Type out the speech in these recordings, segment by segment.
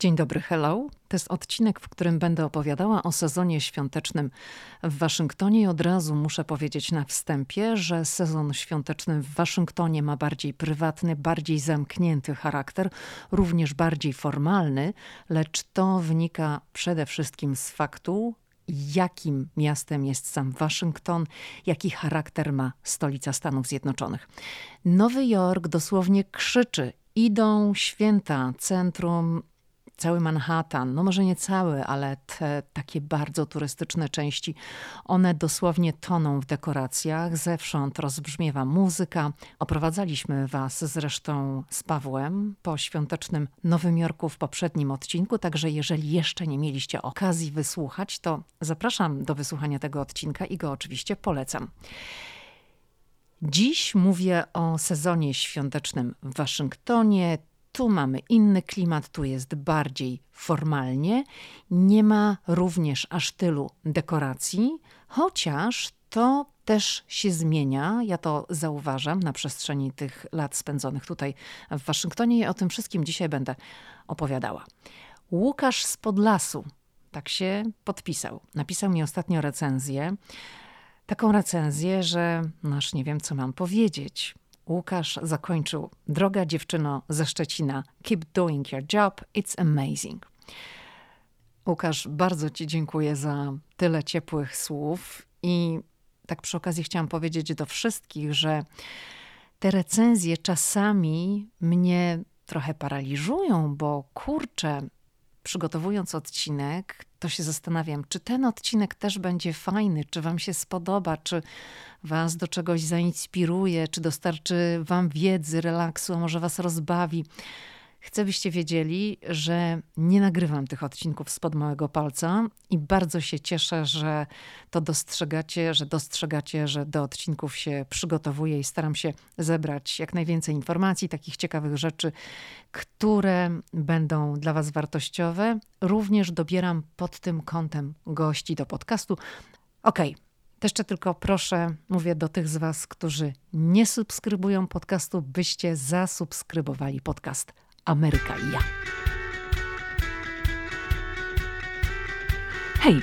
Dzień dobry, hello. To jest odcinek, w którym będę opowiadała o sezonie świątecznym w Waszyngtonie i od razu muszę powiedzieć na wstępie, że sezon świąteczny w Waszyngtonie ma bardziej prywatny, bardziej zamknięty charakter, również bardziej formalny, lecz to wynika przede wszystkim z faktu, jakim miastem jest sam Waszyngton, jaki charakter ma stolica Stanów Zjednoczonych. Nowy Jork dosłownie krzyczy idą święta, centrum cały Manhattan, no może nie cały, ale te takie bardzo turystyczne części, one dosłownie toną w dekoracjach, zewsząd rozbrzmiewa muzyka. Oprowadzaliśmy Was zresztą z Pawłem po świątecznym Nowym Jorku w poprzednim odcinku, także jeżeli jeszcze nie mieliście okazji wysłuchać, to zapraszam do wysłuchania tego odcinka i go oczywiście polecam. Dziś mówię o sezonie świątecznym w Waszyngtonie. Tu mamy inny klimat, tu jest bardziej formalnie. Nie ma również aż tylu dekoracji, chociaż to też się zmienia. Ja to zauważam na przestrzeni tych lat spędzonych tutaj w Waszyngtonie i o tym wszystkim dzisiaj będę opowiadała. Łukasz z Podlasu, tak się podpisał. Napisał mi ostatnio recenzję. Taką recenzję, że nasz nie wiem, co mam powiedzieć. Łukasz zakończył. Droga dziewczyno ze Szczecina, keep doing your job, it's amazing. Łukasz, bardzo Ci dziękuję za tyle ciepłych słów i tak przy okazji chciałam powiedzieć do wszystkich, że te recenzje czasami mnie trochę paraliżują, bo kurczę, przygotowując odcinek, to się zastanawiam, czy ten odcinek też będzie fajny, czy Wam się spodoba, czy Was do czegoś zainspiruje, czy dostarczy Wam wiedzy, relaksu, a może Was rozbawi. Chcę, byście wiedzieli, że nie nagrywam tych odcinków spod małego palca i bardzo się cieszę, że to dostrzegacie, że dostrzegacie, że do odcinków się przygotowuję i staram się zebrać jak najwięcej informacji, takich ciekawych rzeczy, które będą dla Was wartościowe. Również dobieram pod tym kątem gości do podcastu. Okej. Okay. Jeszcze tylko proszę, mówię do tych z Was, którzy nie subskrybują podcastu, byście zasubskrybowali podcast Ameryka ja. Hej,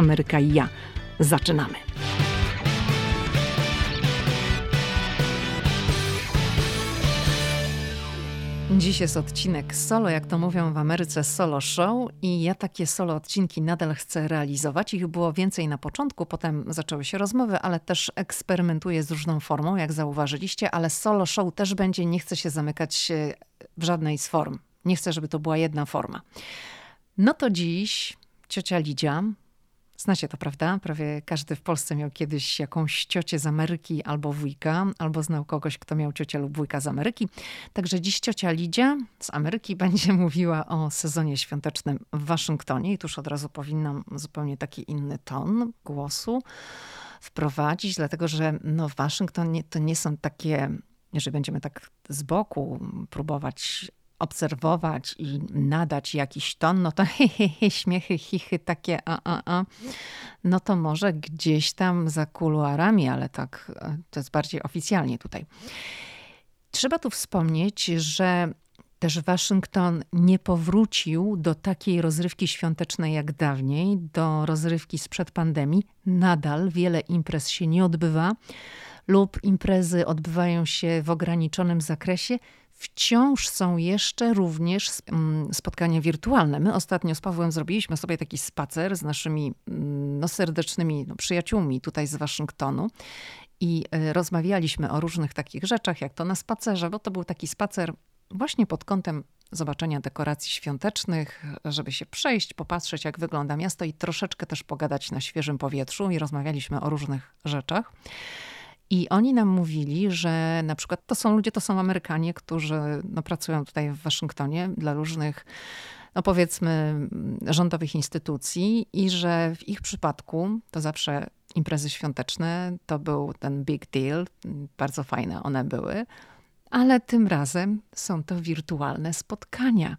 Ameryka i ja. Zaczynamy. Dziś jest odcinek solo, jak to mówią w Ameryce, solo show i ja takie solo odcinki nadal chcę realizować. Ich było więcej na początku, potem zaczęły się rozmowy, ale też eksperymentuję z różną formą, jak zauważyliście, ale solo show też będzie, nie chcę się zamykać w żadnej z form. Nie chcę, żeby to była jedna forma. No to dziś ciocia Lidia, Znacie to, prawda? Prawie każdy w Polsce miał kiedyś jakąś ciocię z Ameryki albo wujka, albo znał kogoś, kto miał ciocię lub wujka z Ameryki. Także dziś ciocia Lidia z Ameryki będzie mówiła o sezonie świątecznym w Waszyngtonie i tuż od razu powinnam zupełnie taki inny ton głosu wprowadzić, dlatego że no, Waszyngton nie, to nie są takie jeżeli będziemy tak z boku próbować obserwować i nadać jakiś ton, no to he, he, he, śmiechy, chichy, takie a, a, a, no to może gdzieś tam za kuluarami, ale tak, e, to jest bardziej oficjalnie tutaj. Trzeba tu wspomnieć, że też Waszyngton nie powrócił do takiej rozrywki świątecznej jak dawniej, do rozrywki sprzed pandemii. Nadal wiele imprez się nie odbywa lub imprezy odbywają się w ograniczonym zakresie wciąż są jeszcze również mm, spotkania wirtualne. My ostatnio z Pawłem zrobiliśmy sobie taki spacer z naszymi mm, no, serdecznymi no, przyjaciółmi tutaj z Waszyngtonu i e, rozmawialiśmy o różnych takich rzeczach, jak to na spacerze, bo to był taki spacer właśnie pod kątem zobaczenia dekoracji świątecznych, żeby się przejść, popatrzeć, jak wygląda miasto i troszeczkę też pogadać na świeżym powietrzu i rozmawialiśmy o różnych rzeczach. I oni nam mówili, że na przykład to są ludzie, to są Amerykanie, którzy no, pracują tutaj w Waszyngtonie dla różnych no powiedzmy, rządowych instytucji i że w ich przypadku to zawsze imprezy świąteczne to był ten big deal, bardzo fajne one były, ale tym razem są to wirtualne spotkania.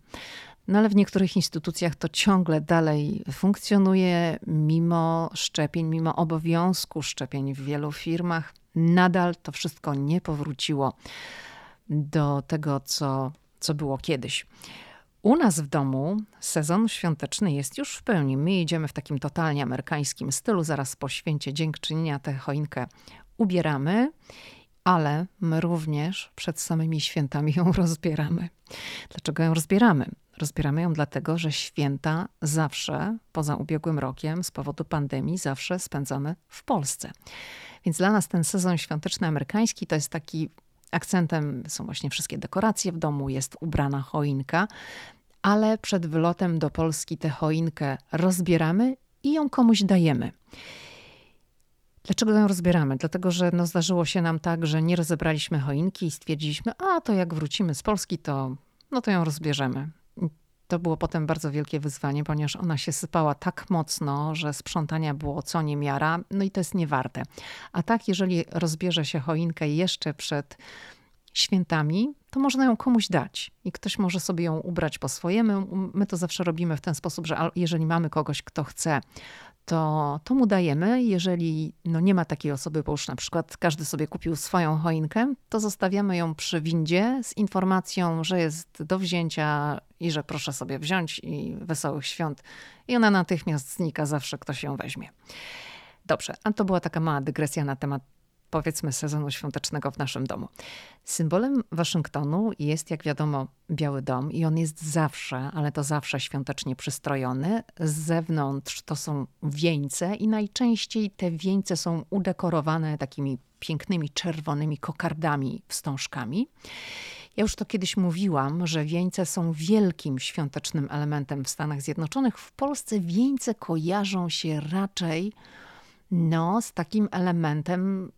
No ale w niektórych instytucjach to ciągle dalej funkcjonuje, mimo szczepień, mimo obowiązku szczepień w wielu firmach. Nadal to wszystko nie powróciło do tego, co, co było kiedyś. U nas w domu sezon świąteczny jest już w pełni. My idziemy w takim totalnie amerykańskim stylu. Zaraz po święcie dziękczynienia tę choinkę ubieramy, ale my również przed samymi świętami ją rozbieramy. Dlaczego ją rozbieramy? Rozbieramy ją dlatego, że święta zawsze, poza ubiegłym rokiem, z powodu pandemii, zawsze spędzamy w Polsce. Więc dla nas ten sezon świąteczny amerykański to jest taki akcentem, są właśnie wszystkie dekoracje w domu, jest ubrana choinka, ale przed wylotem do Polski tę choinkę rozbieramy i ją komuś dajemy. Dlaczego ją rozbieramy? Dlatego, że no zdarzyło się nam tak, że nie rozebraliśmy choinki i stwierdziliśmy, a to jak wrócimy z Polski, to, no to ją rozbierzemy. To było potem bardzo wielkie wyzwanie, ponieważ ona się sypała tak mocno, że sprzątania było co niemiara, no i to jest niewarte. A tak, jeżeli rozbierze się choinkę jeszcze przed świętami, to można ją komuś dać i ktoś może sobie ją ubrać po swojemu. My to zawsze robimy w ten sposób, że jeżeli mamy kogoś, kto chce to, to mu dajemy. Jeżeli no nie ma takiej osoby, bo już na przykład każdy sobie kupił swoją choinkę, to zostawiamy ją przy windzie z informacją, że jest do wzięcia i że proszę sobie wziąć i wesołych świąt. I ona natychmiast znika, zawsze ktoś ją weźmie. Dobrze, a to była taka mała dygresja na temat powiedzmy sezonu świątecznego w naszym domu. Symbolem Waszyngtonu jest, jak wiadomo, Biały Dom i on jest zawsze, ale to zawsze świątecznie przystrojony. Z zewnątrz to są wieńce i najczęściej te wieńce są udekorowane takimi pięknymi czerwonymi kokardami, wstążkami. Ja już to kiedyś mówiłam, że wieńce są wielkim świątecznym elementem w Stanach Zjednoczonych. W Polsce wieńce kojarzą się raczej no, z takim elementem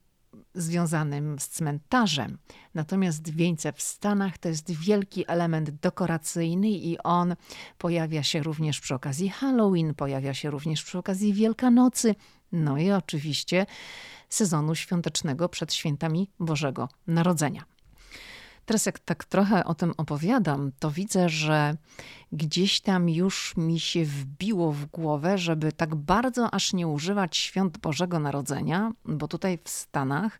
związanym z cmentarzem. Natomiast wieńce w Stanach to jest wielki element dekoracyjny i on pojawia się również przy okazji Halloween, pojawia się również przy okazji Wielkanocy, no i oczywiście sezonu świątecznego przed świętami Bożego Narodzenia. Teraz jak tak trochę o tym opowiadam, to widzę, że gdzieś tam już mi się wbiło w głowę, żeby tak bardzo aż nie używać świąt Bożego Narodzenia, bo tutaj w Stanach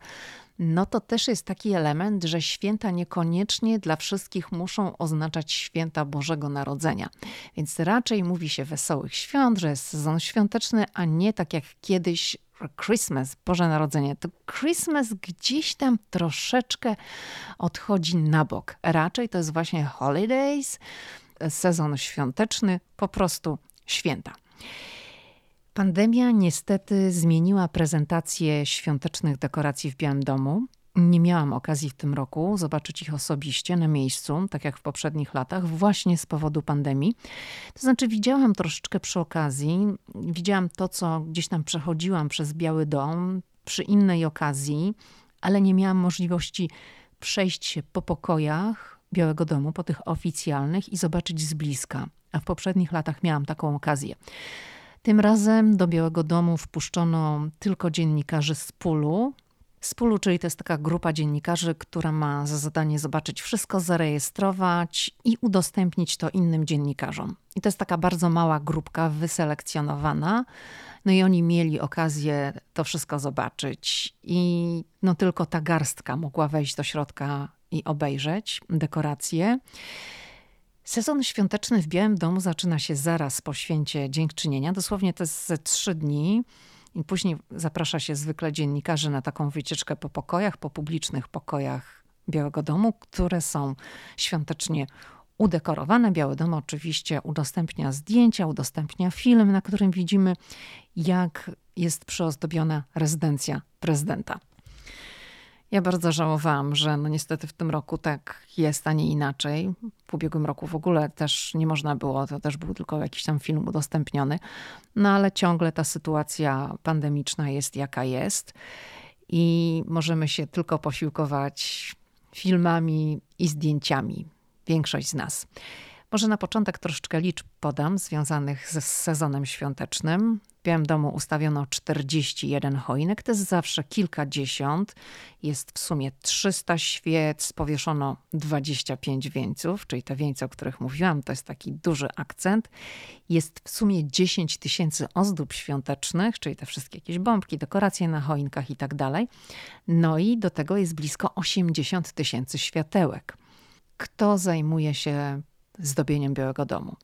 no to też jest taki element, że święta niekoniecznie dla wszystkich muszą oznaczać święta Bożego Narodzenia. Więc raczej mówi się wesołych świąt, że jest sezon świąteczny, a nie tak jak kiedyś Christmas, Boże Narodzenie, to Christmas gdzieś tam troszeczkę odchodzi na bok. Raczej to jest właśnie holidays, sezon świąteczny, po prostu święta. Pandemia niestety zmieniła prezentację świątecznych dekoracji w Białym Domu. Nie miałam okazji w tym roku zobaczyć ich osobiście na miejscu, tak jak w poprzednich latach, właśnie z powodu pandemii. To znaczy, widziałam troszeczkę przy okazji, widziałam to, co gdzieś tam przechodziłam przez Biały Dom przy innej okazji, ale nie miałam możliwości przejść się po pokojach Białego Domu, po tych oficjalnych i zobaczyć z bliska. A w poprzednich latach miałam taką okazję. Tym razem do Białego Domu wpuszczono tylko dziennikarzy z pulu, Spulu, czyli to jest taka grupa dziennikarzy, która ma za zadanie zobaczyć wszystko, zarejestrować i udostępnić to innym dziennikarzom. I to jest taka bardzo mała grupka wyselekcjonowana. No i oni mieli okazję to wszystko zobaczyć. I no tylko ta garstka mogła wejść do środka i obejrzeć dekoracje. Sezon świąteczny w Białym Domu zaczyna się zaraz po święcie Dziękczynienia. Dosłownie to jest ze trzy dni. I później zaprasza się zwykle dziennikarzy na taką wycieczkę po pokojach, po publicznych pokojach Białego Domu, które są świątecznie udekorowane. Biały Dom oczywiście udostępnia zdjęcia, udostępnia film, na którym widzimy, jak jest przyozdobiona rezydencja prezydenta. Ja bardzo żałowałam, że no niestety w tym roku tak jest, a nie inaczej. W ubiegłym roku w ogóle też nie można było, to też był tylko jakiś tam film udostępniony. No ale ciągle ta sytuacja pandemiczna jest jaka jest i możemy się tylko posiłkować filmami i zdjęciami. Większość z nas. Może na początek troszeczkę liczb podam związanych z sezonem świątecznym. Białym Domu ustawiono 41 choinek, to jest zawsze kilkadziesiąt. Jest w sumie 300 świec, powieszono 25 wieńców, czyli te wieńce, o których mówiłam, to jest taki duży akcent. Jest w sumie 10 tysięcy ozdób świątecznych, czyli te wszystkie jakieś bombki, dekoracje na choinkach i tak dalej. No i do tego jest blisko 80 tysięcy światełek. Kto zajmuje się zdobieniem Białego Domu.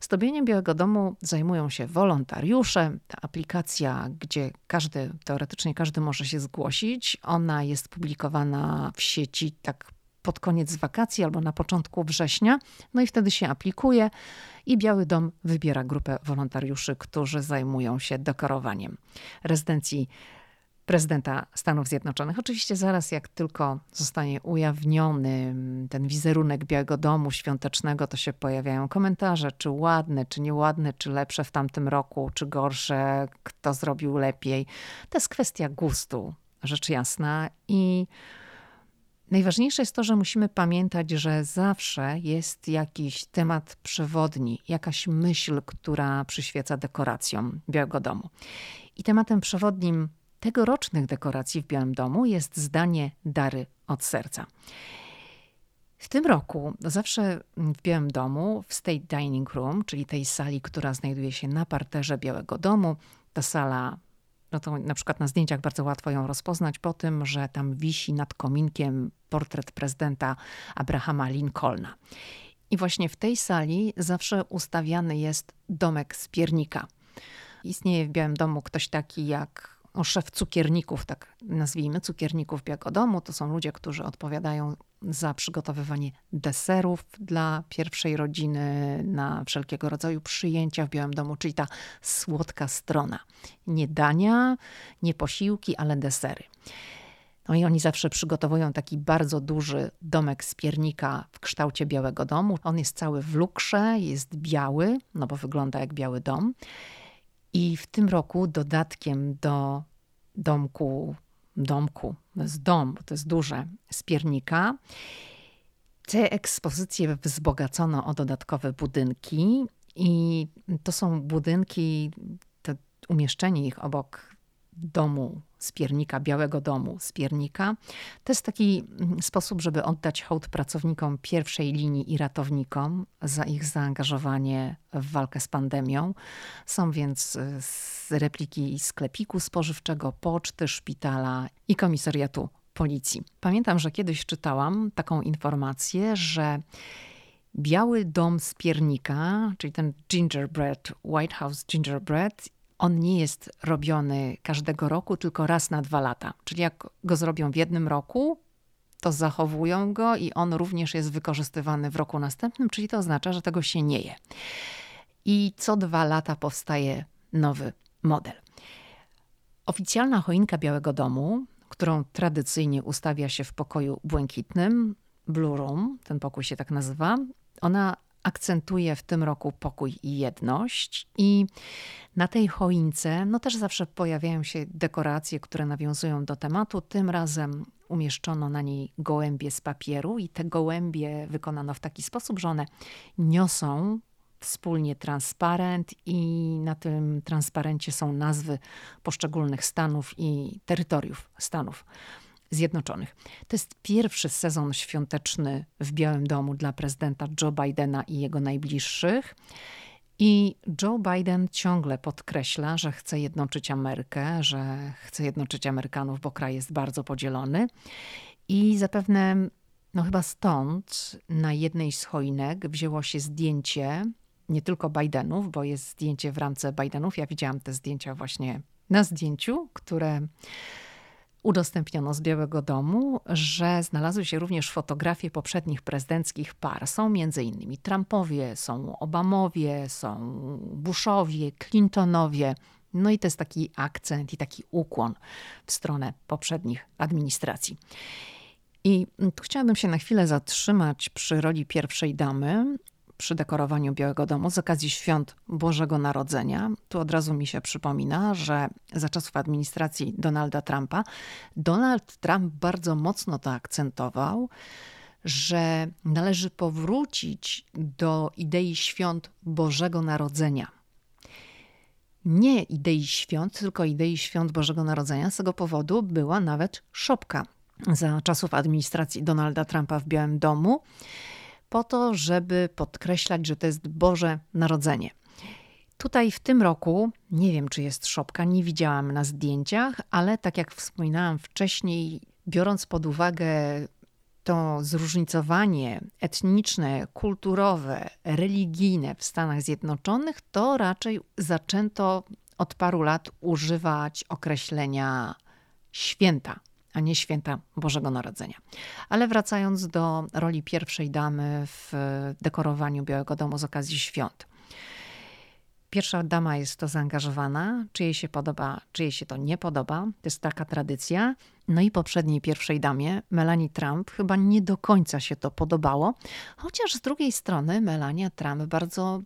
Zdobieniem Białego Domu zajmują się wolontariusze. Ta aplikacja, gdzie każdy, teoretycznie każdy może się zgłosić, ona jest publikowana w sieci tak pod koniec wakacji albo na początku września. No i wtedy się aplikuje i Biały Dom wybiera grupę wolontariuszy, którzy zajmują się dekorowaniem rezydencji prezydenta Stanów Zjednoczonych. Oczywiście zaraz jak tylko zostanie ujawniony ten wizerunek Białego Domu Świątecznego, to się pojawiają komentarze, czy ładne, czy nieładne, czy lepsze w tamtym roku, czy gorsze, kto zrobił lepiej. To jest kwestia gustu, rzecz jasna. I Najważniejsze jest to, że musimy pamiętać, że zawsze jest jakiś temat przewodni, jakaś myśl, która przyświeca dekoracjom Białego Domu. I tematem przewodnim tegorocznych dekoracji w Białym Domu jest zdanie Dary od serca. W tym roku zawsze w Białym Domu, w State Dining Room, czyli tej sali, która znajduje się na parterze Białego Domu, ta sala, no to na przykład na zdjęciach bardzo łatwo ją rozpoznać po tym, że tam wisi nad kominkiem portret prezydenta Abrahama Lincolna. I właśnie w tej sali zawsze ustawiany jest domek z piernika. Istnieje w Białym Domu ktoś taki jak o szef cukierników, tak nazwijmy, cukierników Biagodomu. To są ludzie, którzy odpowiadają za przygotowywanie deserów dla pierwszej rodziny na wszelkiego rodzaju przyjęcia w Białym Domu, czyli ta słodka strona. Nie dania, nie posiłki, ale desery. No i oni zawsze przygotowują taki bardzo duży domek z piernika w kształcie Białego Domu. On jest cały w lukrze, jest biały, no bo wygląda jak Biały Dom. I w tym roku dodatkiem do domku, domku, to jest dom, bo to jest duże, z piernika, te ekspozycje wzbogacono o dodatkowe budynki i to są budynki, to umieszczenie ich obok domu z piernika, białego domu z piernika. To jest taki mm, sposób, żeby oddać hołd pracownikom pierwszej linii i ratownikom za ich zaangażowanie w walkę z pandemią. Są więc y, repliki sklepiku spożywczego, poczty, szpitala i komisariatu policji. Pamiętam, że kiedyś czytałam taką informację, że Biały Dom z Piernika, czyli ten gingerbread, White House gingerbread on nie jest robiony każdego roku, tylko raz na dwa lata. Czyli jak go zrobią w jednym roku, to zachowują go i on również jest wykorzystywany w roku następnym, czyli to oznacza, że tego się nie je. I co dwa lata powstaje nowy model. Oficjalna choinka Białego Domu, którą tradycyjnie ustawia się w pokoju błękitnym, Blue Room, ten pokój się tak nazywa, ona akcentuje w tym roku pokój i jedność. I na tej choince no też zawsze pojawiają się dekoracje, które nawiązują do tematu. Tym razem umieszczono na niej gołębie z papieru i te gołębie wykonano w taki sposób, że one niosą wspólnie transparent i na tym transparencie są nazwy poszczególnych stanów i terytoriów Stanów. Zjednoczonych. To jest pierwszy sezon świąteczny w Białym Domu dla prezydenta Joe Bidena i jego najbliższych. I Joe Biden ciągle podkreśla, że chce jednoczyć Amerykę, że chce jednoczyć Amerykanów, bo kraj jest bardzo podzielony. I zapewne, no chyba stąd, na jednej z choinek wzięło się zdjęcie nie tylko Bidenów, bo jest zdjęcie w ramce Bidenów. Ja widziałam te zdjęcia właśnie na zdjęciu, które udostępniono z Białego Domu, że znalazły się również fotografie poprzednich prezydenckich par. Są innymi Trumpowie, są Obamowie, są Bushowie, Clintonowie. No i to jest taki akcent i taki ukłon w stronę poprzednich administracji. I tu chciałabym się na chwilę zatrzymać przy roli pierwszej damy przy dekorowaniu Białego Domu z okazji świąt Bożego Narodzenia. Tu od razu mi się przypomina, że za czasów administracji Donalda Trumpa Donald Trump bardzo mocno to akcentował, że należy powrócić do idei świąt Bożego Narodzenia. Nie idei świąt, tylko idei świąt Bożego Narodzenia. Z tego powodu była nawet szopka za czasów administracji Donalda Trumpa w Białym Domu, po to, żeby podkreślać, że to jest Boże Narodzenie. Tutaj w tym roku, nie wiem czy jest szopka, nie widziałam na zdjęciach, ale tak jak wspominałam wcześniej, biorąc pod uwagę to zróżnicowanie etniczne, kulturowe, religijne w Stanach Zjednoczonych, to raczej zaczęto od paru lat używać określenia święta, a nie święta Bożego Narodzenia. Ale wracając do roli pierwszej damy w dekorowaniu Białego Domu z okazji świąt. Pierwsza dama jest to zaangażowana, czy jej się podoba, czy jej się to nie podoba. To jest taka tradycja. No i poprzedniej pierwszej damie, Melanie Trump, chyba nie do końca się to podobało, chociaż z drugiej strony Melania Trump bardzo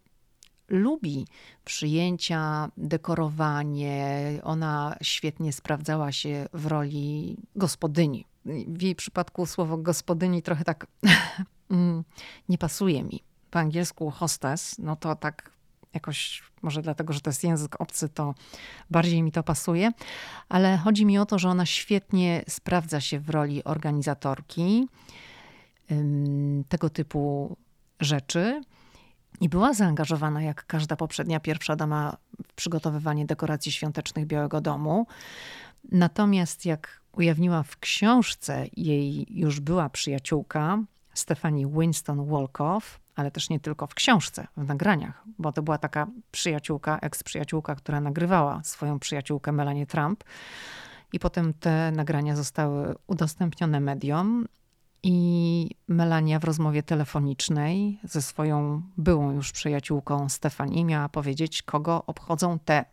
lubi przyjęcia, dekorowanie. Ona świetnie sprawdzała się w roli gospodyni. W jej przypadku słowo gospodyni trochę tak mm, nie pasuje mi. Po angielsku hostess, no to tak jakoś, może dlatego, że to jest język obcy, to bardziej mi to pasuje, ale chodzi mi o to, że ona świetnie sprawdza się w roli organizatorki tego typu rzeczy. I była zaangażowana, jak każda poprzednia pierwsza dama, w przygotowywanie dekoracji świątecznych Białego Domu. Natomiast jak ujawniła w książce jej już była przyjaciółka, Stefani Winston Wolkow, ale też nie tylko w książce, w nagraniach, bo to była taka przyjaciółka, eks-przyjaciółka, która nagrywała swoją przyjaciółkę Melanie Trump. I potem te nagrania zostały udostępnione mediom. I Melania w rozmowie telefonicznej ze swoją byłą już przyjaciółką Stefani miała powiedzieć, kogo obchodzą te.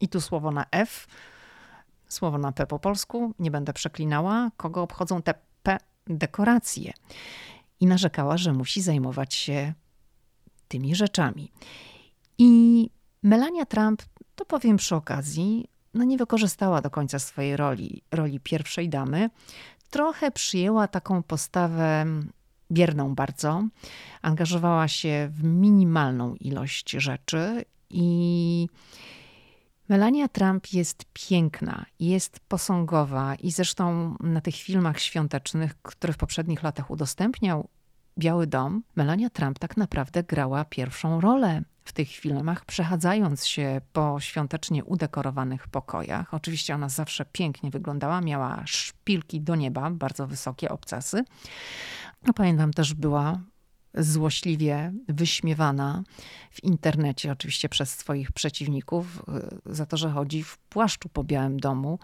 I tu słowo na F, słowo na P po polsku, nie będę przeklinała, kogo obchodzą te P dekoracje i narzekała, że musi zajmować się tymi rzeczami. I Melania Trump, to powiem przy okazji, no nie wykorzystała do końca swojej roli, roli pierwszej damy. Trochę przyjęła taką postawę bierną bardzo. Angażowała się w minimalną ilość rzeczy i Melania Trump jest piękna, jest posągowa i zresztą na tych filmach świątecznych, które w poprzednich latach udostępniał Biały Dom, Melania Trump tak naprawdę grała pierwszą rolę w tych filmach, przechadzając się po świątecznie udekorowanych pokojach. Oczywiście ona zawsze pięknie wyglądała, miała szpilki do nieba, bardzo wysokie obcasy. No, pamiętam też była złośliwie wyśmiewana w internecie, oczywiście przez swoich przeciwników, y, za to, że chodzi w płaszczu po Białym Domu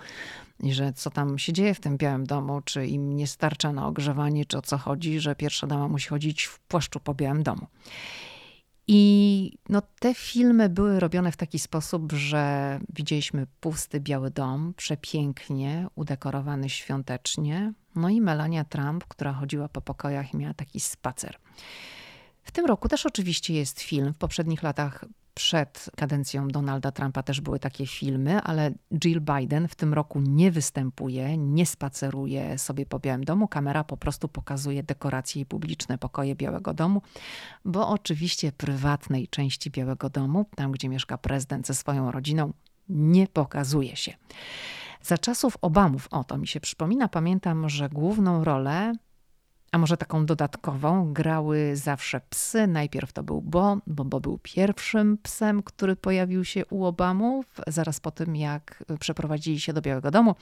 i że co tam się dzieje w tym Białym Domu, czy im nie starcza na ogrzewanie, czy o co chodzi, że pierwsza dama musi chodzić w płaszczu po Białym Domu. I no, te filmy były robione w taki sposób, że widzieliśmy pusty Biały Dom, przepięknie udekorowany świątecznie. No i Melania Trump, która chodziła po pokojach i miała taki spacer. W tym roku też oczywiście jest film. W poprzednich latach przed kadencją Donalda Trumpa też były takie filmy, ale Jill Biden w tym roku nie występuje, nie spaceruje sobie po Białym Domu. Kamera po prostu pokazuje dekoracje i publiczne pokoje Białego Domu, bo oczywiście prywatnej części Białego Domu, tam gdzie mieszka prezydent ze swoją rodziną, nie pokazuje się. Za czasów Obamów, o to mi się przypomina, pamiętam, że główną rolę a może taką dodatkową, grały zawsze psy. Najpierw to był Bo, bo Bo był pierwszym psem, który pojawił się u Obamów, zaraz po tym jak przeprowadzili się do Białego Domu,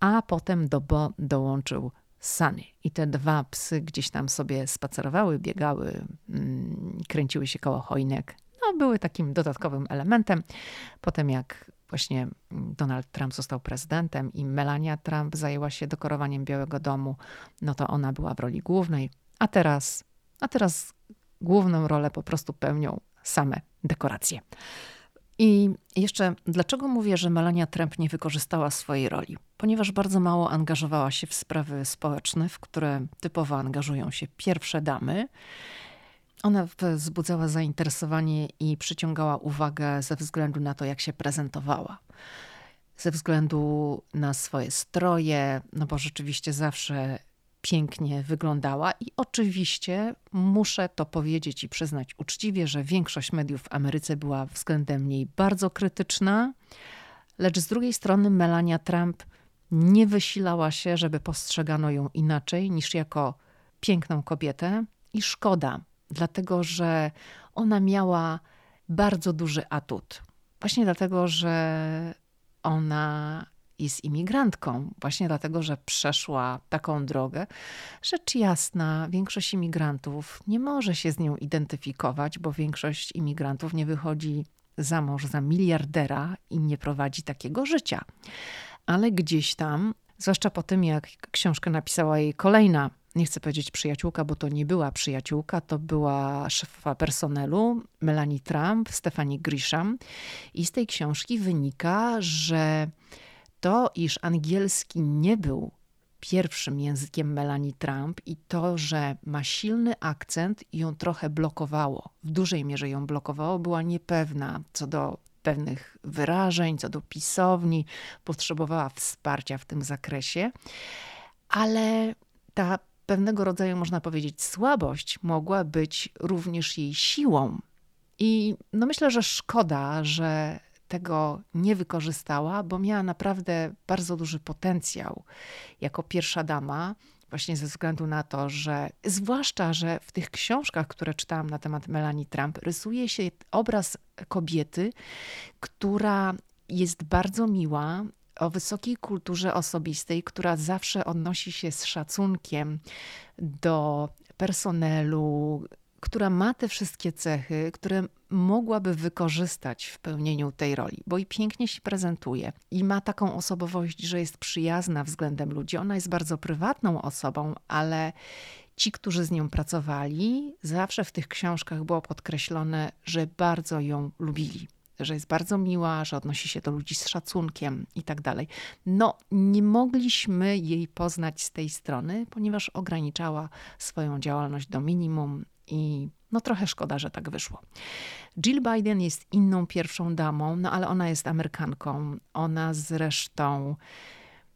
a potem do Bo dołączył Sunny. I te dwa psy gdzieś tam sobie spacerowały, biegały, mm, kręciły się koło chojnek. Były takim dodatkowym elementem. Potem jak właśnie mm, Donald Trump został prezydentem i Melania Trump zajęła się dekorowaniem Białego Domu, no to ona była w roli głównej, a teraz, a teraz główną rolę po prostu pełnią same dekoracje. I jeszcze dlaczego mówię, że Melania Trump nie wykorzystała swojej roli? Ponieważ bardzo mało angażowała się w sprawy społeczne, w które typowo angażują się pierwsze damy. Ona wzbudzała zainteresowanie i przyciągała uwagę ze względu na to, jak się prezentowała. Ze względu na swoje stroje, no bo rzeczywiście zawsze pięknie wyglądała i oczywiście muszę to powiedzieć i przyznać uczciwie, że większość mediów w Ameryce była względem niej bardzo krytyczna, lecz z drugiej strony Melania Trump nie wysilała się, żeby postrzegano ją inaczej niż jako piękną kobietę i szkoda, dlatego że ona miała bardzo duży atut. Właśnie dlatego, że ona jest imigrantką, właśnie dlatego, że przeszła taką drogę. Rzecz jasna, większość imigrantów nie może się z nią identyfikować, bo większość imigrantów nie wychodzi za mąż za miliardera i nie prowadzi takiego życia. Ale gdzieś tam, zwłaszcza po tym, jak książkę napisała jej kolejna nie chcę powiedzieć przyjaciółka, bo to nie była przyjaciółka, to była szefowa personelu Melanie Trump, Stephanie Grisham. I z tej książki wynika, że to, iż angielski nie był pierwszym językiem Melanie Trump i to, że ma silny akcent ją trochę blokowało, w dużej mierze ją blokowało, była niepewna co do pewnych wyrażeń, co do pisowni, potrzebowała wsparcia w tym zakresie, ale ta pewnego rodzaju, można powiedzieć, słabość mogła być również jej siłą. I no myślę, że szkoda, że tego nie wykorzystała, bo miała naprawdę bardzo duży potencjał jako pierwsza dama, właśnie ze względu na to, że zwłaszcza, że w tych książkach, które czytałam na temat Melanie Trump, rysuje się obraz kobiety, która jest bardzo miła, o wysokiej kulturze osobistej, która zawsze odnosi się z szacunkiem do personelu, która ma te wszystkie cechy, które mogłaby wykorzystać w pełnieniu tej roli, bo i pięknie się prezentuje i ma taką osobowość, że jest przyjazna względem ludzi. Ona jest bardzo prywatną osobą, ale ci, którzy z nią pracowali, zawsze w tych książkach było podkreślone, że bardzo ją lubili że jest bardzo miła, że odnosi się do ludzi z szacunkiem i tak dalej. No, nie mogliśmy jej poznać z tej strony, ponieważ ograniczała swoją działalność do minimum i no trochę szkoda, że tak wyszło. Jill Biden jest inną pierwszą damą, no ale ona jest Amerykanką. Ona zresztą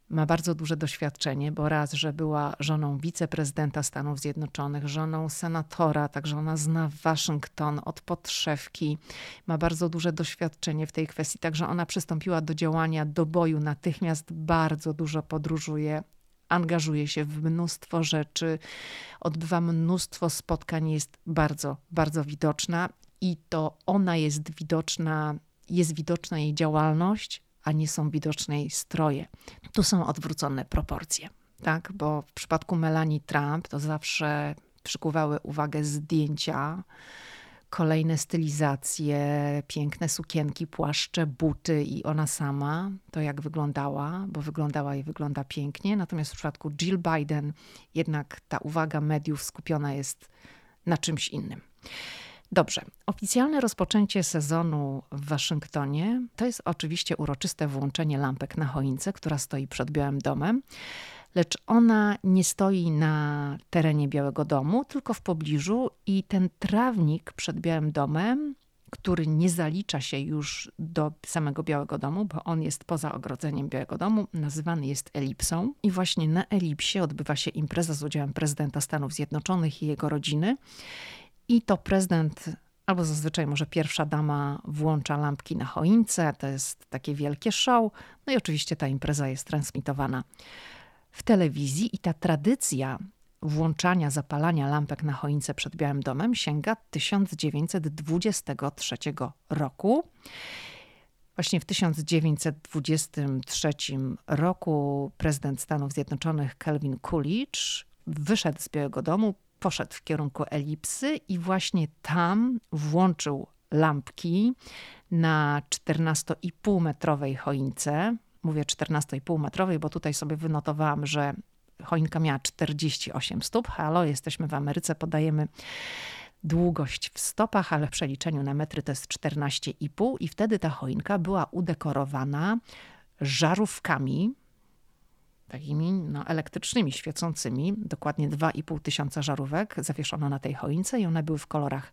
ma bardzo duże doświadczenie, bo raz, że była żoną wiceprezydenta Stanów Zjednoczonych, żoną senatora, także ona zna Waszyngton od podszewki, ma bardzo duże doświadczenie w tej kwestii, także ona przystąpiła do działania, do boju natychmiast, bardzo dużo podróżuje, angażuje się w mnóstwo rzeczy, odbywa mnóstwo spotkań, jest bardzo, bardzo widoczna i to ona jest widoczna, jest widoczna jej działalność, a nie są widoczne jej stroje. Tu są odwrócone proporcje, tak? Bo w przypadku Melanie Trump to zawsze przykuwały uwagę zdjęcia, kolejne stylizacje, piękne sukienki, płaszcze, buty i ona sama, to jak wyglądała, bo wyglądała i wygląda pięknie. Natomiast w przypadku Jill Biden jednak ta uwaga mediów skupiona jest na czymś innym. Dobrze, oficjalne rozpoczęcie sezonu w Waszyngtonie to jest oczywiście uroczyste włączenie lampek na choince, która stoi przed Białym Domem, lecz ona nie stoi na terenie Białego Domu, tylko w pobliżu i ten trawnik przed Białym Domem który nie zalicza się już do samego Białego Domu, bo on jest poza ogrodzeniem Białego Domu, nazywany jest elipsą. I właśnie na elipsie odbywa się impreza z udziałem prezydenta Stanów Zjednoczonych i jego rodziny. I to prezydent, albo zazwyczaj może pierwsza dama, włącza lampki na choince. To jest takie wielkie show. No i oczywiście ta impreza jest transmitowana w telewizji, i ta tradycja włączania, zapalania lampek na choince przed Białym Domem sięga 1923 roku. Właśnie w 1923 roku prezydent Stanów Zjednoczonych Calvin Coolidge wyszedł z Białego Domu, poszedł w kierunku elipsy i właśnie tam włączył lampki na 14,5 metrowej choince. Mówię 14,5 metrowej, bo tutaj sobie wynotowałam, że choinka miała 48 stóp. Halo, jesteśmy w Ameryce, podajemy długość w stopach, ale w przeliczeniu na metry to jest 14,5 i wtedy ta choinka była udekorowana żarówkami, takimi no, elektrycznymi, świecącymi, dokładnie 2,5 tysiąca żarówek zawieszono na tej choince i one były w kolorach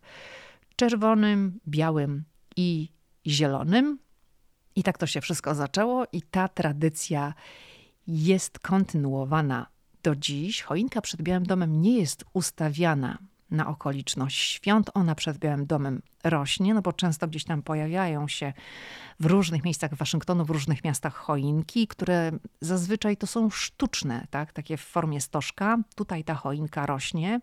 czerwonym, białym i zielonym. I tak to się wszystko zaczęło i ta tradycja jest kontynuowana. Do dziś choinka przed Białym Domem nie jest ustawiana na okoliczność świąt. Ona przed Białym Domem rośnie, no bo często gdzieś tam pojawiają się w różnych miejscach Waszyngtonu, w różnych miastach choinki, które zazwyczaj to są sztuczne, tak? takie w formie stożka. Tutaj ta choinka rośnie.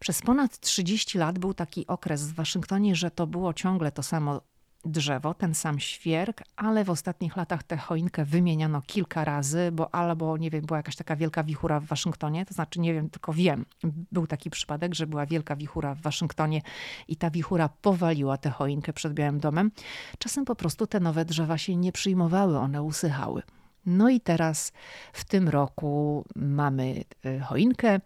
Przez ponad 30 lat był taki okres w Waszyngtonie, że to było ciągle to samo drzewo, ten sam świerk, ale w ostatnich latach tę choinkę wymieniano kilka razy, bo albo, nie wiem, była jakaś taka wielka wichura w Waszyngtonie, to znaczy nie wiem, tylko wiem, był taki przypadek, że była wielka wichura w Waszyngtonie i ta wichura powaliła tę choinkę przed Białym Domem. Czasem po prostu te nowe drzewa się nie przyjmowały, one usychały. No i teraz w tym roku mamy e, choinkę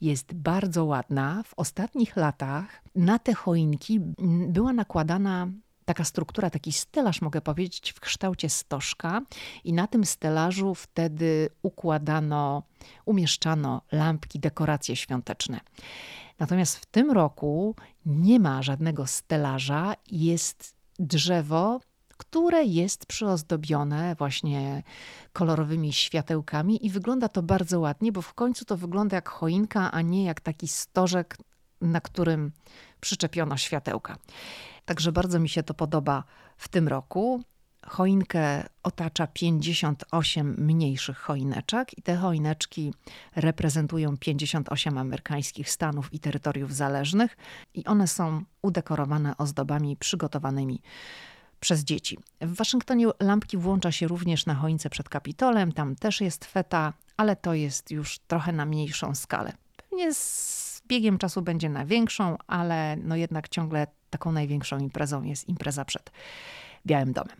jest bardzo ładna. W ostatnich latach na te choinki była nakładana taka struktura, taki stelaż, mogę powiedzieć, w kształcie stożka, i na tym stelażu wtedy układano, umieszczano lampki, dekoracje świąteczne. Natomiast w tym roku nie ma żadnego stelaża, jest drzewo, które jest przyozdobione właśnie kolorowymi światełkami i wygląda to bardzo ładnie, bo w końcu to wygląda jak choinka, a nie jak taki stożek, na którym przyczepiono światełka. Także bardzo mi się to podoba w tym roku. Choinkę otacza 58 mniejszych choineczek i te choineczki reprezentują 58 amerykańskich stanów i terytoriów zależnych i one są udekorowane ozdobami przygotowanymi przez dzieci. W Waszyngtonie lampki włącza się również na choince przed Kapitolem, tam też jest feta, ale to jest już trochę na mniejszą skalę. Pewnie z biegiem czasu będzie na większą, ale no jednak ciągle taką największą imprezą jest impreza przed Białym Domem.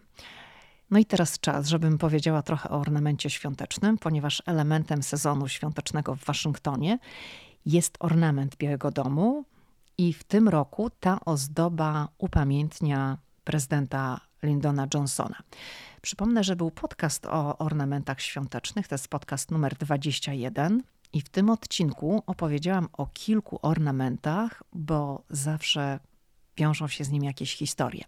No i teraz czas, żebym powiedziała trochę o ornamencie świątecznym, ponieważ elementem sezonu świątecznego w Waszyngtonie jest ornament Białego Domu i w tym roku ta ozdoba upamiętnia prezydenta Lyndona Johnsona. Przypomnę, że był podcast o ornamentach świątecznych, to jest podcast numer 21. I w tym odcinku opowiedziałam o kilku ornamentach, bo zawsze wiążą się z nim jakieś historie.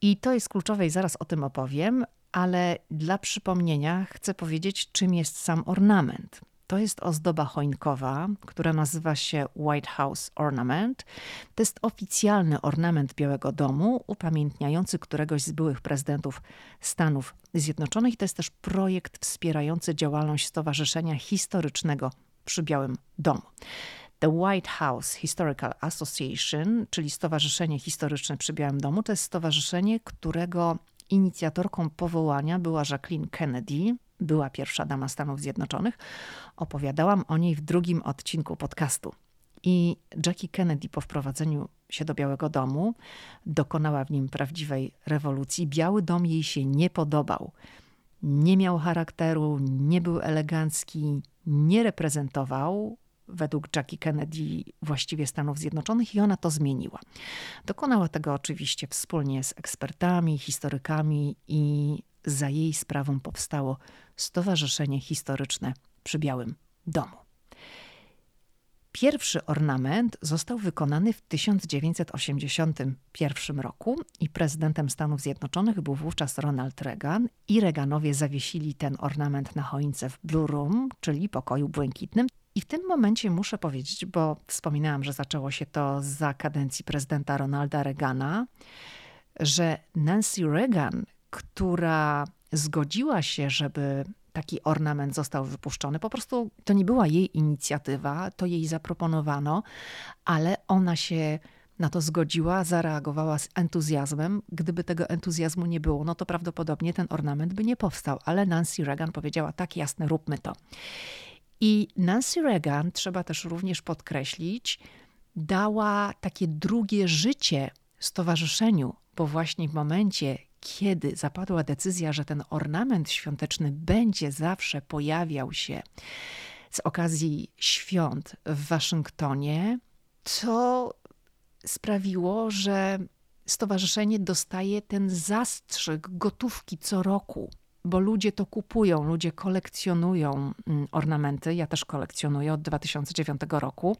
I to jest kluczowe i zaraz o tym opowiem, ale dla przypomnienia chcę powiedzieć, czym jest sam ornament. To jest ozdoba choinkowa, która nazywa się White House Ornament. To jest oficjalny ornament Białego Domu, upamiętniający któregoś z byłych prezydentów Stanów Zjednoczonych. To jest też projekt wspierający działalność Stowarzyszenia Historycznego przy Białym Domu. The White House Historical Association, czyli Stowarzyszenie Historyczne przy Białym Domu, to jest stowarzyszenie, którego inicjatorką powołania była Jacqueline Kennedy, była pierwsza dama Stanów Zjednoczonych. Opowiadałam o niej w drugim odcinku podcastu. I Jackie Kennedy po wprowadzeniu się do Białego Domu dokonała w nim prawdziwej rewolucji. Biały Dom jej się nie podobał. Nie miał charakteru, nie był elegancki, nie reprezentował według Jackie Kennedy właściwie Stanów Zjednoczonych i ona to zmieniła. Dokonała tego oczywiście wspólnie z ekspertami, historykami i za jej sprawą powstało Stowarzyszenie Historyczne przy Białym Domu. Pierwszy ornament został wykonany w 1981 roku i prezydentem Stanów Zjednoczonych był wówczas Ronald Reagan i Reaganowie zawiesili ten ornament na choince w Blue Room, czyli pokoju błękitnym. I w tym momencie muszę powiedzieć, bo wspominałam, że zaczęło się to za kadencji prezydenta Ronalda Reagana, że Nancy Reagan, która zgodziła się, żeby taki ornament został wypuszczony. Po prostu to nie była jej inicjatywa, to jej zaproponowano, ale ona się na to zgodziła, zareagowała z entuzjazmem. Gdyby tego entuzjazmu nie było, no to prawdopodobnie ten ornament by nie powstał, ale Nancy Reagan powiedziała: tak, jasne, róbmy to. I Nancy Reagan, trzeba też również podkreślić, dała takie drugie życie stowarzyszeniu, bo właśnie w momencie, kiedy zapadła decyzja, że ten ornament świąteczny będzie zawsze pojawiał się z okazji świąt w Waszyngtonie, to sprawiło, że stowarzyszenie dostaje ten zastrzyk gotówki co roku bo ludzie to kupują, ludzie kolekcjonują mm, ornamenty. Ja też kolekcjonuję od 2009 roku.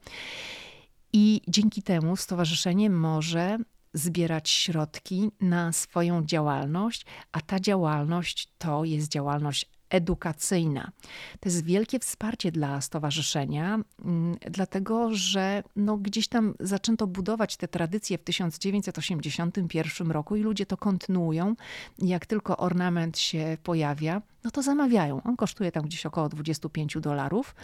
I dzięki temu stowarzyszenie może zbierać środki na swoją działalność, a ta działalność to jest działalność edukacyjna. To jest wielkie wsparcie dla stowarzyszenia, mm, dlatego że no, gdzieś tam zaczęto budować te tradycje w 1981 roku i ludzie to kontynuują. Jak tylko ornament się pojawia, no to zamawiają. On kosztuje tam gdzieś około 25 dolarów.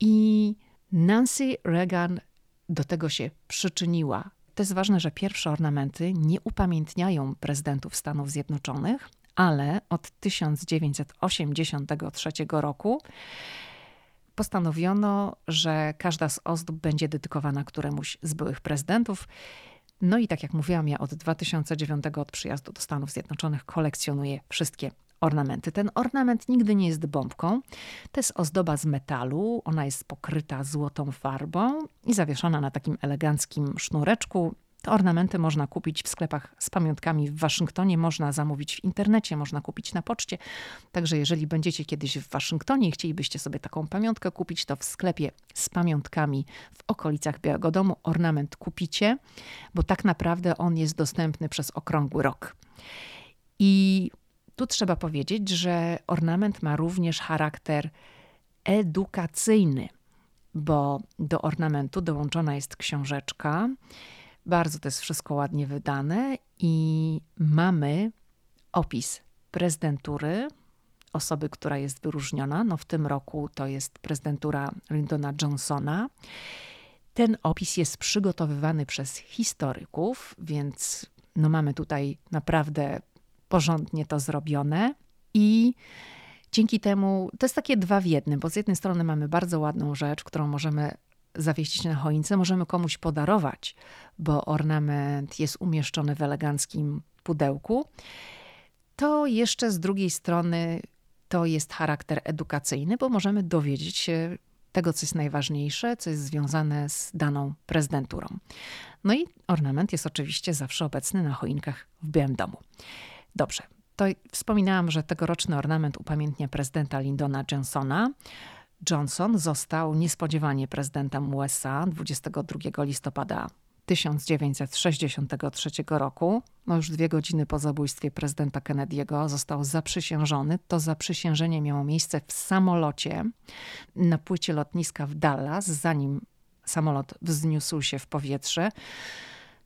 I Nancy Reagan do tego się przyczyniła. To jest ważne, że pierwsze ornamenty nie upamiętniają prezydentów Stanów Zjednoczonych, ale od 1983 roku postanowiono, że każda z ozdób będzie dedykowana któremuś z byłych prezydentów. No i tak jak mówiłam, ja od 2009 od przyjazdu do Stanów Zjednoczonych kolekcjonuję wszystkie ornamenty. Ten ornament nigdy nie jest bombką. To jest ozdoba z metalu. Ona jest pokryta złotą farbą i zawieszona na takim eleganckim sznureczku. Te ornamenty można kupić w sklepach z pamiątkami w Waszyngtonie, można zamówić w internecie, można kupić na poczcie. Także jeżeli będziecie kiedyś w Waszyngtonie i chcielibyście sobie taką pamiątkę kupić, to w sklepie z pamiątkami w okolicach Białego Domu ornament kupicie, bo tak naprawdę on jest dostępny przez okrągły rok. I tu trzeba powiedzieć, że ornament ma również charakter edukacyjny, bo do ornamentu dołączona jest książeczka. Bardzo to jest wszystko ładnie wydane i mamy opis prezydentury, osoby, która jest wyróżniona. No w tym roku to jest prezydentura Lyndona Johnsona. Ten opis jest przygotowywany przez historyków, więc no mamy tutaj naprawdę porządnie to zrobione i dzięki temu to jest takie dwa w jednym, bo z jednej strony mamy bardzo ładną rzecz, którą możemy zawieścić na choince, możemy komuś podarować, bo ornament jest umieszczony w eleganckim pudełku. To jeszcze z drugiej strony to jest charakter edukacyjny, bo możemy dowiedzieć się tego, co jest najważniejsze, co jest związane z daną prezydenturą. No i ornament jest oczywiście zawsze obecny na choinkach w Białym Domu. Dobrze, to wspominałam, że tegoroczny ornament upamiętnia prezydenta Lyndona Johnsona. Johnson został niespodziewanie prezydentem USA 22 listopada 1963 roku, no już dwie godziny po zabójstwie prezydenta Kennedy'ego, został zaprzysiężony. To zaprzysiężenie miało miejsce w samolocie na płycie lotniska w Dallas, zanim samolot wzniósł się w powietrze.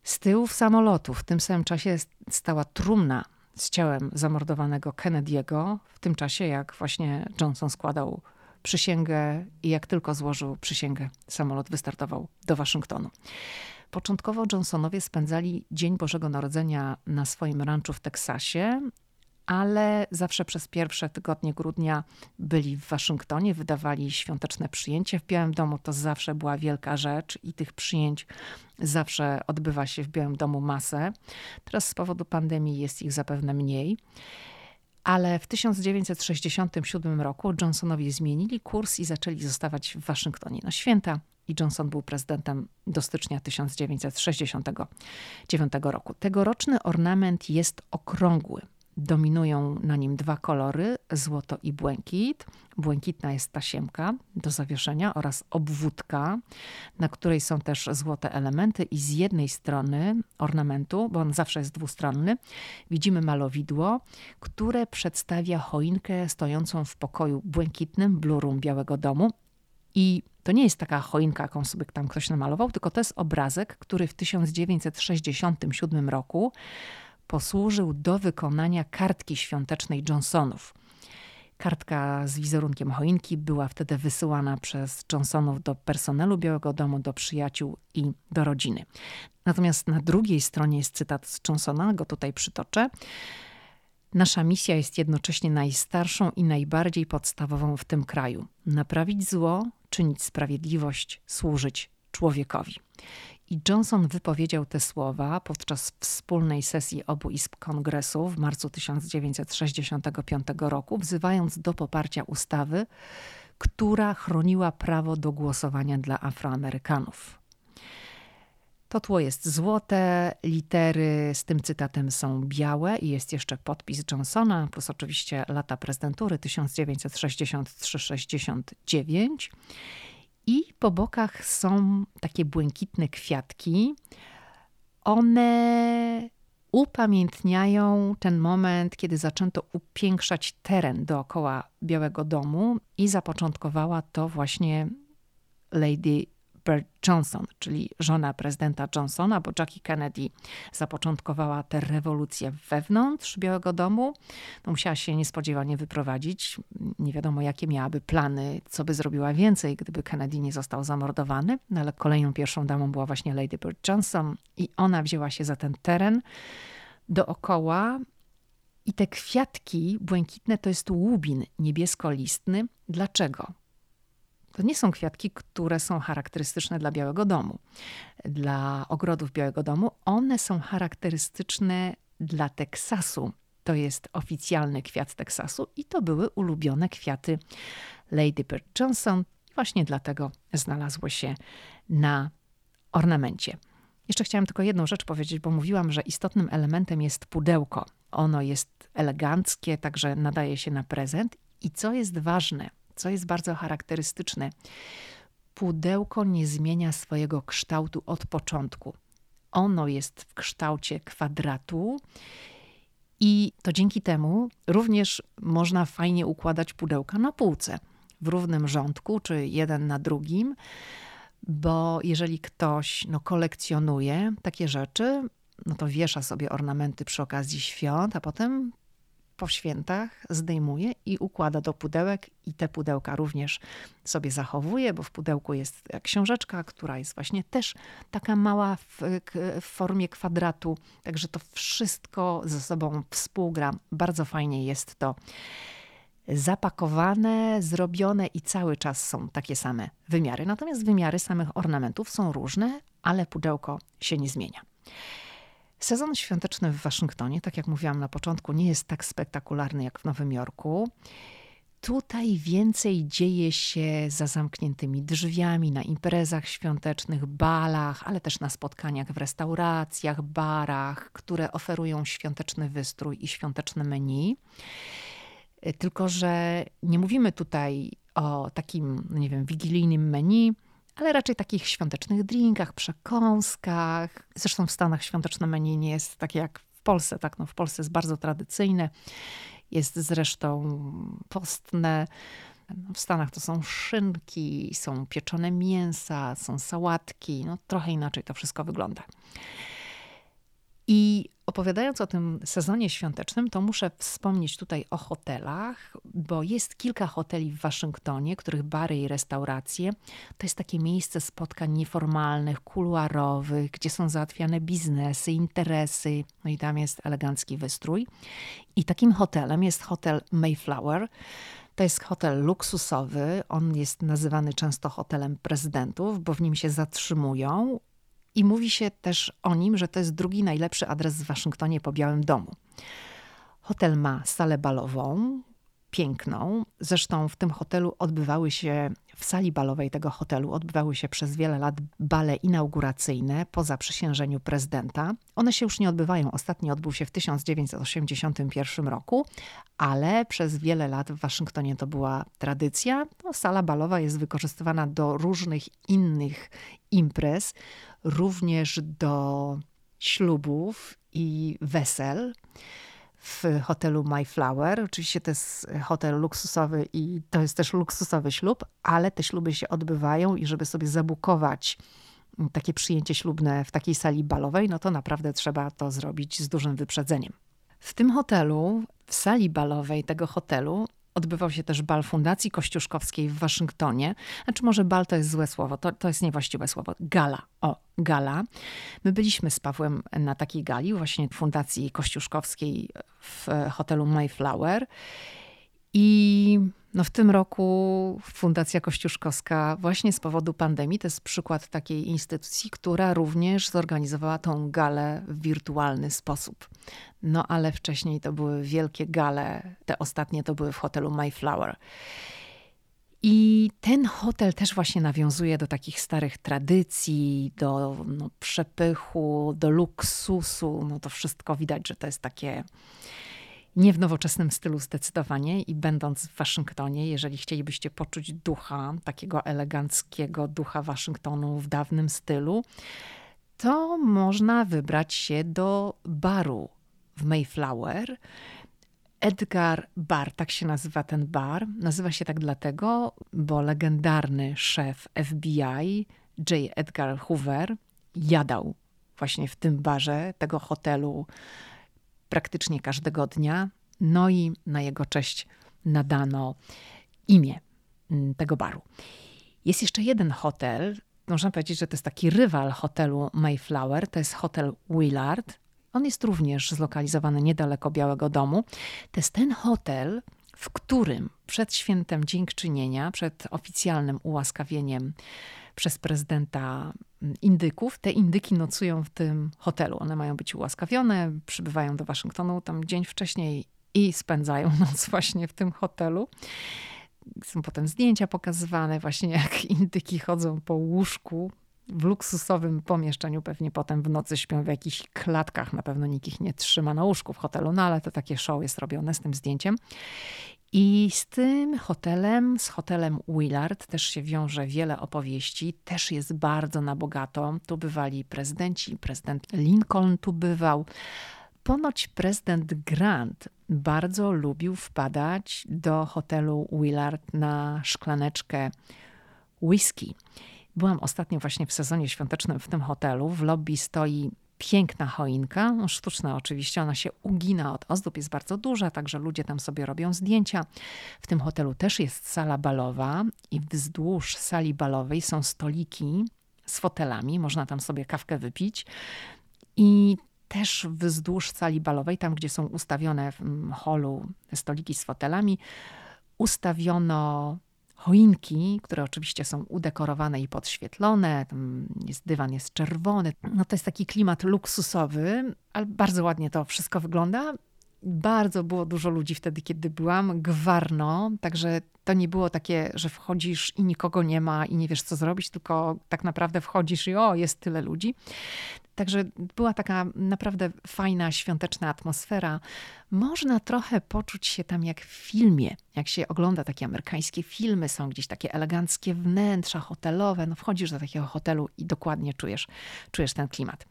Z tyłu samolotu w tym samym czasie stała trumna z ciałem zamordowanego Kennedy'ego, w tym czasie jak właśnie Johnson składał przysięgę i jak tylko złożył przysięgę, samolot wystartował do Waszyngtonu. Początkowo Johnsonowie spędzali Dzień Bożego Narodzenia na swoim ranczu w Teksasie, ale zawsze przez pierwsze tygodnie grudnia byli w Waszyngtonie, wydawali świąteczne przyjęcie w Białym Domu. To zawsze była wielka rzecz i tych przyjęć zawsze odbywa się w Białym Domu masę. Teraz z powodu pandemii jest ich zapewne mniej. Ale w 1967 roku Johnsonowie zmienili kurs i zaczęli zostawać w Waszyngtonie na święta. I Johnson był prezydentem do stycznia 1969 roku. Tegoroczny ornament jest okrągły. Dominują na nim dwa kolory, złoto i błękit. Błękitna jest tasiemka do zawieszenia oraz obwódka, na której są też złote elementy i z jednej strony ornamentu, bo on zawsze jest dwustronny, widzimy malowidło, które przedstawia choinkę stojącą w pokoju błękitnym Blue Room Białego Domu i to nie jest taka choinka, jaką sobie tam ktoś namalował, tylko to jest obrazek, który w 1967 roku posłużył do wykonania kartki świątecznej Johnsonów. Kartka z wizerunkiem choinki była wtedy wysyłana przez Johnsonów do personelu Białego Domu, do przyjaciół i do rodziny. Natomiast na drugiej stronie jest cytat z Johnsona, go tutaj przytoczę. Nasza misja jest jednocześnie najstarszą i najbardziej podstawową w tym kraju: naprawić zło, czynić sprawiedliwość, służyć człowiekowi. I Johnson wypowiedział te słowa podczas wspólnej sesji obu izb kongresu w marcu 1965 roku, wzywając do poparcia ustawy, która chroniła prawo do głosowania dla Afroamerykanów. To tło jest złote, litery z tym cytatem są białe i jest jeszcze podpis Johnsona, plus oczywiście lata prezydentury 1963-69. I po bokach są takie błękitne kwiatki. One upamiętniają ten moment, kiedy zaczęto upiększać teren dookoła Białego Domu i zapoczątkowała to właśnie Lady Bird Johnson, czyli żona prezydenta Johnsona, bo Jackie Kennedy zapoczątkowała tę rewolucję wewnątrz Białego Domu. No, musiała się niespodziewanie wyprowadzić. Nie wiadomo, jakie miałaby plany, co by zrobiła więcej, gdyby Kennedy nie został zamordowany. No, ale kolejną pierwszą damą była właśnie Lady Bird Johnson i ona wzięła się za ten teren dookoła i te kwiatki błękitne to jest łubin niebiesko-listny. Dlaczego? To nie są kwiatki, które są charakterystyczne dla Białego Domu, dla ogrodów Białego Domu. One są charakterystyczne dla Teksasu. To jest oficjalny kwiat Teksasu i to były ulubione kwiaty Lady Bird Johnson. Właśnie dlatego znalazło się na ornamencie. Jeszcze chciałam tylko jedną rzecz powiedzieć, bo mówiłam, że istotnym elementem jest pudełko. Ono jest eleganckie, także nadaje się na prezent. I co jest ważne, co jest bardzo charakterystyczne, pudełko nie zmienia swojego kształtu od początku. Ono jest w kształcie kwadratu. I to dzięki temu również można fajnie układać pudełka na półce w równym rządku, czy jeden na drugim, bo jeżeli ktoś no, kolekcjonuje takie rzeczy, no to wiesza sobie ornamenty przy okazji świąt, a potem po świętach zdejmuje i układa do pudełek i te pudełka również sobie zachowuje, bo w pudełku jest książeczka, która jest właśnie też taka mała w, w formie kwadratu, także to wszystko ze sobą współgra. Bardzo fajnie jest to zapakowane, zrobione i cały czas są takie same wymiary. Natomiast wymiary samych ornamentów są różne, ale pudełko się nie zmienia. Sezon świąteczny w Waszyngtonie, tak jak mówiłam na początku, nie jest tak spektakularny jak w Nowym Jorku. Tutaj więcej dzieje się za zamkniętymi drzwiami, na imprezach świątecznych, balach, ale też na spotkaniach w restauracjach, barach, które oferują świąteczny wystrój i świąteczne menu. Tylko, że nie mówimy tutaj o takim, nie wiem, wigilijnym menu, ale raczej takich świątecznych drinkach, przekąskach. Zresztą w Stanach świąteczne menu nie jest takie jak w Polsce. Tak? No, w Polsce jest bardzo tradycyjne, jest zresztą postne. No, w Stanach to są szynki, są pieczone mięsa, są sałatki. No, trochę inaczej to wszystko wygląda. I opowiadając o tym sezonie świątecznym, to muszę wspomnieć tutaj o hotelach, bo jest kilka hoteli w Waszyngtonie, których bary i restauracje to jest takie miejsce spotkań nieformalnych, kuluarowych, gdzie są załatwiane biznesy, interesy, no i tam jest elegancki wystrój. I takim hotelem jest hotel Mayflower. To jest hotel luksusowy. On jest nazywany często hotelem prezydentów, bo w nim się zatrzymują i mówi się też o nim, że to jest drugi najlepszy adres w Waszyngtonie po Białym Domu. Hotel ma salę balową, piękną. Zresztą w tym hotelu odbywały się, w sali balowej tego hotelu odbywały się przez wiele lat bale inauguracyjne po zaprzysiężeniu prezydenta. One się już nie odbywają. Ostatni odbył się w 1981 roku, ale przez wiele lat w Waszyngtonie to była tradycja. No, sala balowa jest wykorzystywana do różnych innych imprez, również do ślubów i wesel w hotelu My Flower. Oczywiście to jest hotel luksusowy i to jest też luksusowy ślub, ale te śluby się odbywają i żeby sobie zabukować takie przyjęcie ślubne w takiej sali balowej, no to naprawdę trzeba to zrobić z dużym wyprzedzeniem. W tym hotelu, w sali balowej tego hotelu odbywał się też bal Fundacji Kościuszkowskiej w Waszyngtonie. Znaczy może bal to jest złe słowo, to, to jest niewłaściwe słowo. Gala, o, gala. My byliśmy z Pawłem na takiej gali właśnie Fundacji Kościuszkowskiej w hotelu Mayflower i no w tym roku Fundacja Kościuszkowska właśnie z powodu pandemii to jest przykład takiej instytucji, która również zorganizowała tą galę w wirtualny sposób. No ale wcześniej to były wielkie gale, te ostatnie to były w hotelu Mayflower. I ten hotel też właśnie nawiązuje do takich starych tradycji, do no, przepychu, do luksusu. No to wszystko widać, że to jest takie nie w nowoczesnym stylu zdecydowanie i będąc w Waszyngtonie, jeżeli chcielibyście poczuć ducha, takiego eleganckiego ducha Waszyngtonu w dawnym stylu, to można wybrać się do baru w Mayflower. Edgar Bar, tak się nazywa ten bar. Nazywa się tak dlatego, bo legendarny szef FBI J. Edgar Hoover jadał właśnie w tym barze tego hotelu praktycznie każdego dnia. No i na jego cześć nadano imię mm, tego baru. Jest jeszcze jeden hotel, można powiedzieć, że to jest taki rywal hotelu Mayflower, to jest hotel Willard. On jest również zlokalizowany niedaleko Białego Domu. To jest ten hotel, w którym przed świętem Dziękczynienia, przed oficjalnym ułaskawieniem przez prezydenta mm, indyków. Te indyki nocują w tym hotelu. One mają być ułaskawione, przybywają do Waszyngtonu tam dzień wcześniej i spędzają noc właśnie w tym hotelu. Są potem zdjęcia pokazywane, właśnie jak indyki chodzą po łóżku w luksusowym pomieszczeniu. Pewnie potem w nocy śpią w jakichś klatkach. Na pewno nikt ich nie trzyma na łóżku w hotelu, no ale to takie show jest robione z tym zdjęciem. I z tym hotelem, z hotelem Willard też się wiąże wiele opowieści. Też jest bardzo na bogato. Tu bywali prezydenci, prezydent Lincoln tu bywał. Ponoć prezydent Grant bardzo lubił wpadać do hotelu Willard na szklaneczkę whisky. Byłam ostatnio właśnie w sezonie świątecznym w tym hotelu. W lobby stoi piękna choinka, no sztuczna oczywiście, ona się ugina od ozdób, jest bardzo duża, także ludzie tam sobie robią zdjęcia. W tym hotelu też jest sala balowa i wzdłuż sali balowej są stoliki z fotelami, można tam sobie kawkę wypić. I też wzdłuż sali balowej, tam gdzie są ustawione w holu te stoliki z fotelami, ustawiono choinki, które oczywiście są udekorowane i podświetlone. Tam jest dywan jest czerwony. No to jest taki klimat luksusowy, ale bardzo ładnie to wszystko wygląda. Bardzo było dużo ludzi wtedy, kiedy byłam. Gwarno, także to nie było takie, że wchodzisz i nikogo nie ma i nie wiesz, co zrobić, tylko tak naprawdę wchodzisz i o, jest tyle ludzi. Także była taka naprawdę fajna, świąteczna atmosfera. Można trochę poczuć się tam jak w filmie. Jak się ogląda takie amerykańskie filmy, są gdzieś takie eleganckie wnętrza hotelowe. No wchodzisz do takiego hotelu i dokładnie czujesz, czujesz ten klimat.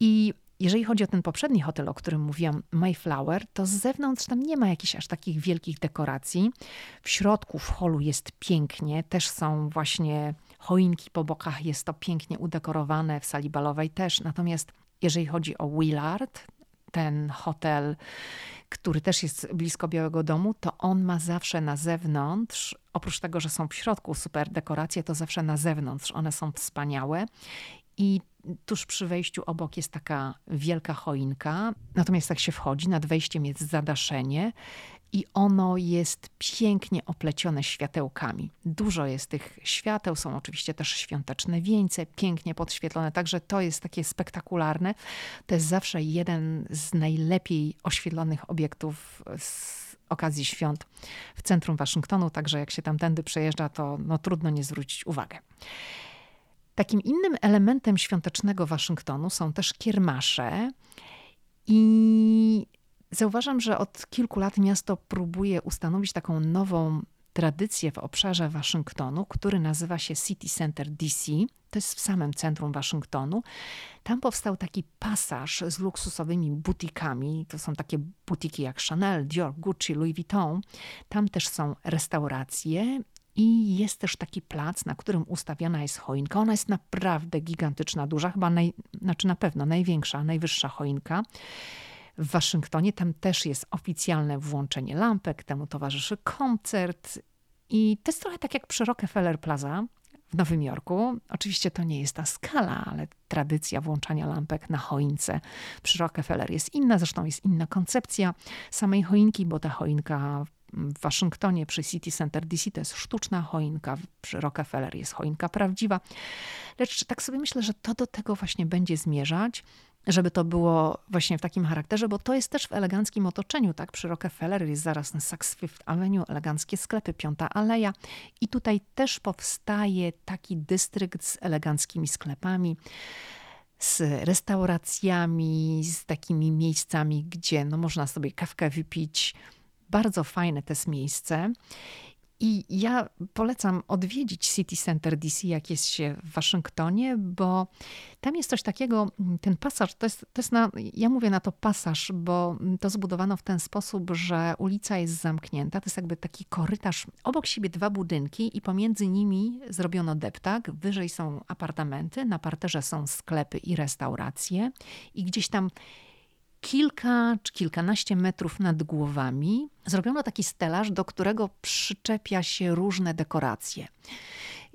I jeżeli chodzi o ten poprzedni hotel, o którym mówiłam, Mayflower, to z zewnątrz tam nie ma jakichś aż takich wielkich dekoracji. W środku, w holu jest pięknie, też są właśnie choinki po bokach, jest to pięknie udekorowane, w sali balowej też. Natomiast jeżeli chodzi o Willard, ten hotel, który też jest blisko Białego Domu, to on ma zawsze na zewnątrz, oprócz tego, że są w środku super dekoracje, to zawsze na zewnątrz. One są wspaniałe i tuż przy wejściu obok jest taka wielka choinka. Natomiast jak się wchodzi, nad wejściem jest zadaszenie i ono jest pięknie oplecione światełkami. Dużo jest tych świateł, są oczywiście też świąteczne wieńce, pięknie podświetlone, także to jest takie spektakularne. To jest zawsze jeden z najlepiej oświetlonych obiektów z okazji świąt w centrum Waszyngtonu, także jak się tamtędy przejeżdża, to no, trudno nie zwrócić uwagę. Takim innym elementem świątecznego Waszyngtonu są też kiermasze. I zauważam, że od kilku lat miasto próbuje ustanowić taką nową tradycję w obszarze Waszyngtonu, który nazywa się City Center DC. To jest w samym centrum Waszyngtonu. Tam powstał taki pasaż z luksusowymi butikami. To są takie butiki jak Chanel, Dior, Gucci, Louis Vuitton. Tam też są restauracje i jest też taki plac, na którym ustawiona jest choinka. Ona jest naprawdę gigantyczna, duża, chyba naj, znaczy na pewno największa, najwyższa choinka. W Waszyngtonie tam też jest oficjalne włączenie lampek, temu towarzyszy koncert. I to jest trochę tak jak przy Rockefeller Plaza w Nowym Jorku. Oczywiście to nie jest ta skala, ale tradycja włączania lampek na choince przy Rockefeller jest inna. Zresztą jest inna koncepcja samej choinki, bo ta choinka w Waszyngtonie przy City Center DC to jest sztuczna choinka, przy Rockefeller jest choinka prawdziwa. Lecz tak sobie myślę, że to do tego właśnie będzie zmierzać, żeby to było właśnie w takim charakterze, bo to jest też w eleganckim otoczeniu, tak? Przy Rockefeller jest zaraz ten Saks Fifth Avenue, eleganckie sklepy, Piąta Aleja i tutaj też powstaje taki dystrykt z eleganckimi sklepami z restauracjami, z takimi miejscami, gdzie no, można sobie kawkę wypić, bardzo fajne to jest miejsce. I ja polecam odwiedzić City Center DC, jak jest się w Waszyngtonie, bo tam jest coś takiego, ten pasaż, to jest, to jest na, ja mówię na to pasaż, bo to zbudowano w ten sposób, że ulica jest zamknięta. To jest jakby taki korytarz, obok siebie dwa budynki i pomiędzy nimi zrobiono deptak. Wyżej są apartamenty, na parterze są sklepy i restauracje i gdzieś tam kilka czy kilkanaście metrów nad głowami zrobiono taki stelaż, do którego przyczepia się różne dekoracje.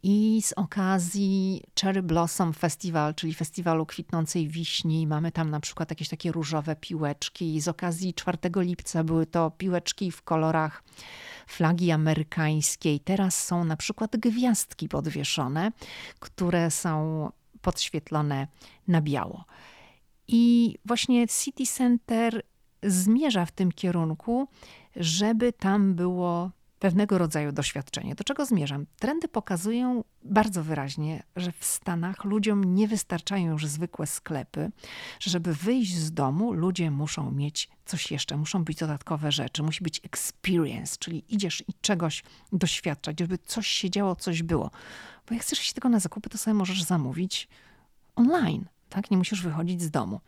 I z okazji Cherry Blossom Festival, czyli festiwalu kwitnącej wiśni, mamy tam na przykład jakieś takie różowe piłeczki. Z okazji 4 lipca były to piłeczki w kolorach flagi amerykańskiej. Teraz są na przykład gwiazdki podwieszone, które są podświetlone na biało. I właśnie City Center zmierza w tym kierunku, żeby tam było pewnego rodzaju doświadczenie. Do czego zmierzam? Trendy pokazują bardzo wyraźnie, że w Stanach ludziom nie wystarczają już zwykłe sklepy, że żeby wyjść z domu, ludzie muszą mieć coś jeszcze, muszą być dodatkowe rzeczy, musi być experience, czyli idziesz i czegoś doświadczać, żeby coś się działo, coś było. Bo jak chcesz iść tylko na zakupy, to sobie możesz zamówić online tak? Nie musisz wychodzić z domu.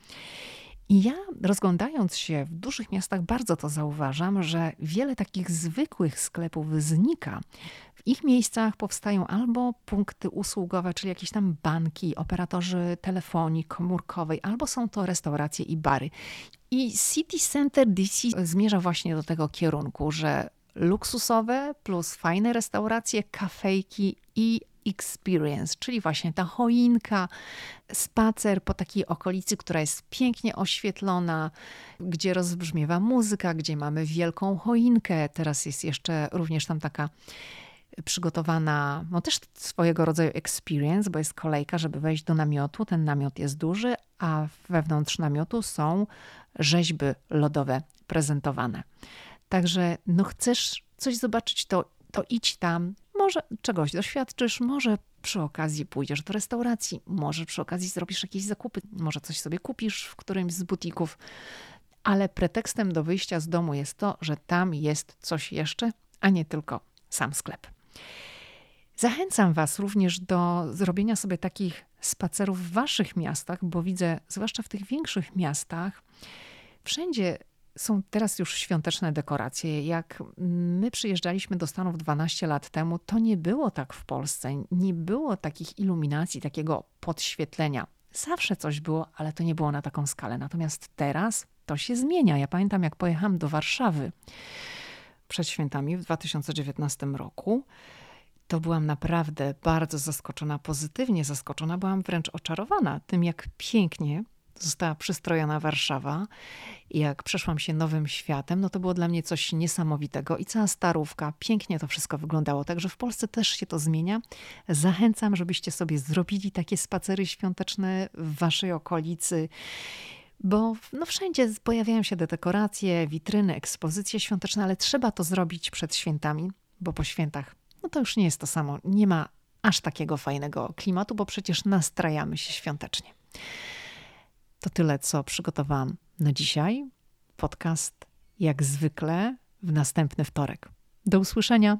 I ja rozglądając się w dużych miastach bardzo to zauważam, że wiele takich zwykłych sklepów znika. W ich miejscach powstają albo punkty usługowe, czyli jakieś tam banki, operatorzy telefonii komórkowej, albo są to restauracje i bary. I City Center DC zmierza właśnie do tego kierunku, że luksusowe plus fajne restauracje, kafejki i experience, czyli właśnie ta choinka, spacer po takiej okolicy, która jest pięknie oświetlona, gdzie rozbrzmiewa muzyka, gdzie mamy wielką choinkę. Teraz jest jeszcze również tam taka przygotowana, no też swojego rodzaju experience, bo jest kolejka, żeby wejść do namiotu. Ten namiot jest duży, a wewnątrz namiotu są rzeźby lodowe prezentowane. Także no chcesz coś zobaczyć, to, to idź tam, może czegoś doświadczysz, może przy okazji pójdziesz do restauracji, może przy okazji zrobisz jakieś zakupy, może coś sobie kupisz w którymś z butików, ale pretekstem do wyjścia z domu jest to, że tam jest coś jeszcze, a nie tylko sam sklep. Zachęcam Was również do zrobienia sobie takich spacerów w Waszych miastach, bo widzę, zwłaszcza w tych większych miastach, wszędzie są teraz już świąteczne dekoracje. Jak my przyjeżdżaliśmy do Stanów 12 lat temu, to nie było tak w Polsce. Nie było takich iluminacji, takiego podświetlenia. Zawsze coś było, ale to nie było na taką skalę. Natomiast teraz to się zmienia. Ja pamiętam, jak pojechałam do Warszawy przed świętami w 2019 roku. To byłam naprawdę bardzo zaskoczona, pozytywnie zaskoczona. Byłam wręcz oczarowana tym, jak pięknie została przystrojona Warszawa i jak przeszłam się nowym światem, no to było dla mnie coś niesamowitego i cała starówka, pięknie to wszystko wyglądało. Także w Polsce też się to zmienia. Zachęcam, żebyście sobie zrobili takie spacery świąteczne w waszej okolicy bo no wszędzie pojawiają się dekoracje, witryny, ekspozycje świąteczne, ale trzeba to zrobić przed świętami, bo po świętach no to już nie jest to samo. Nie ma aż takiego fajnego klimatu, bo przecież nastrajamy się świątecznie. To tyle, co przygotowałam na dzisiaj. Podcast jak zwykle w następny wtorek. Do usłyszenia.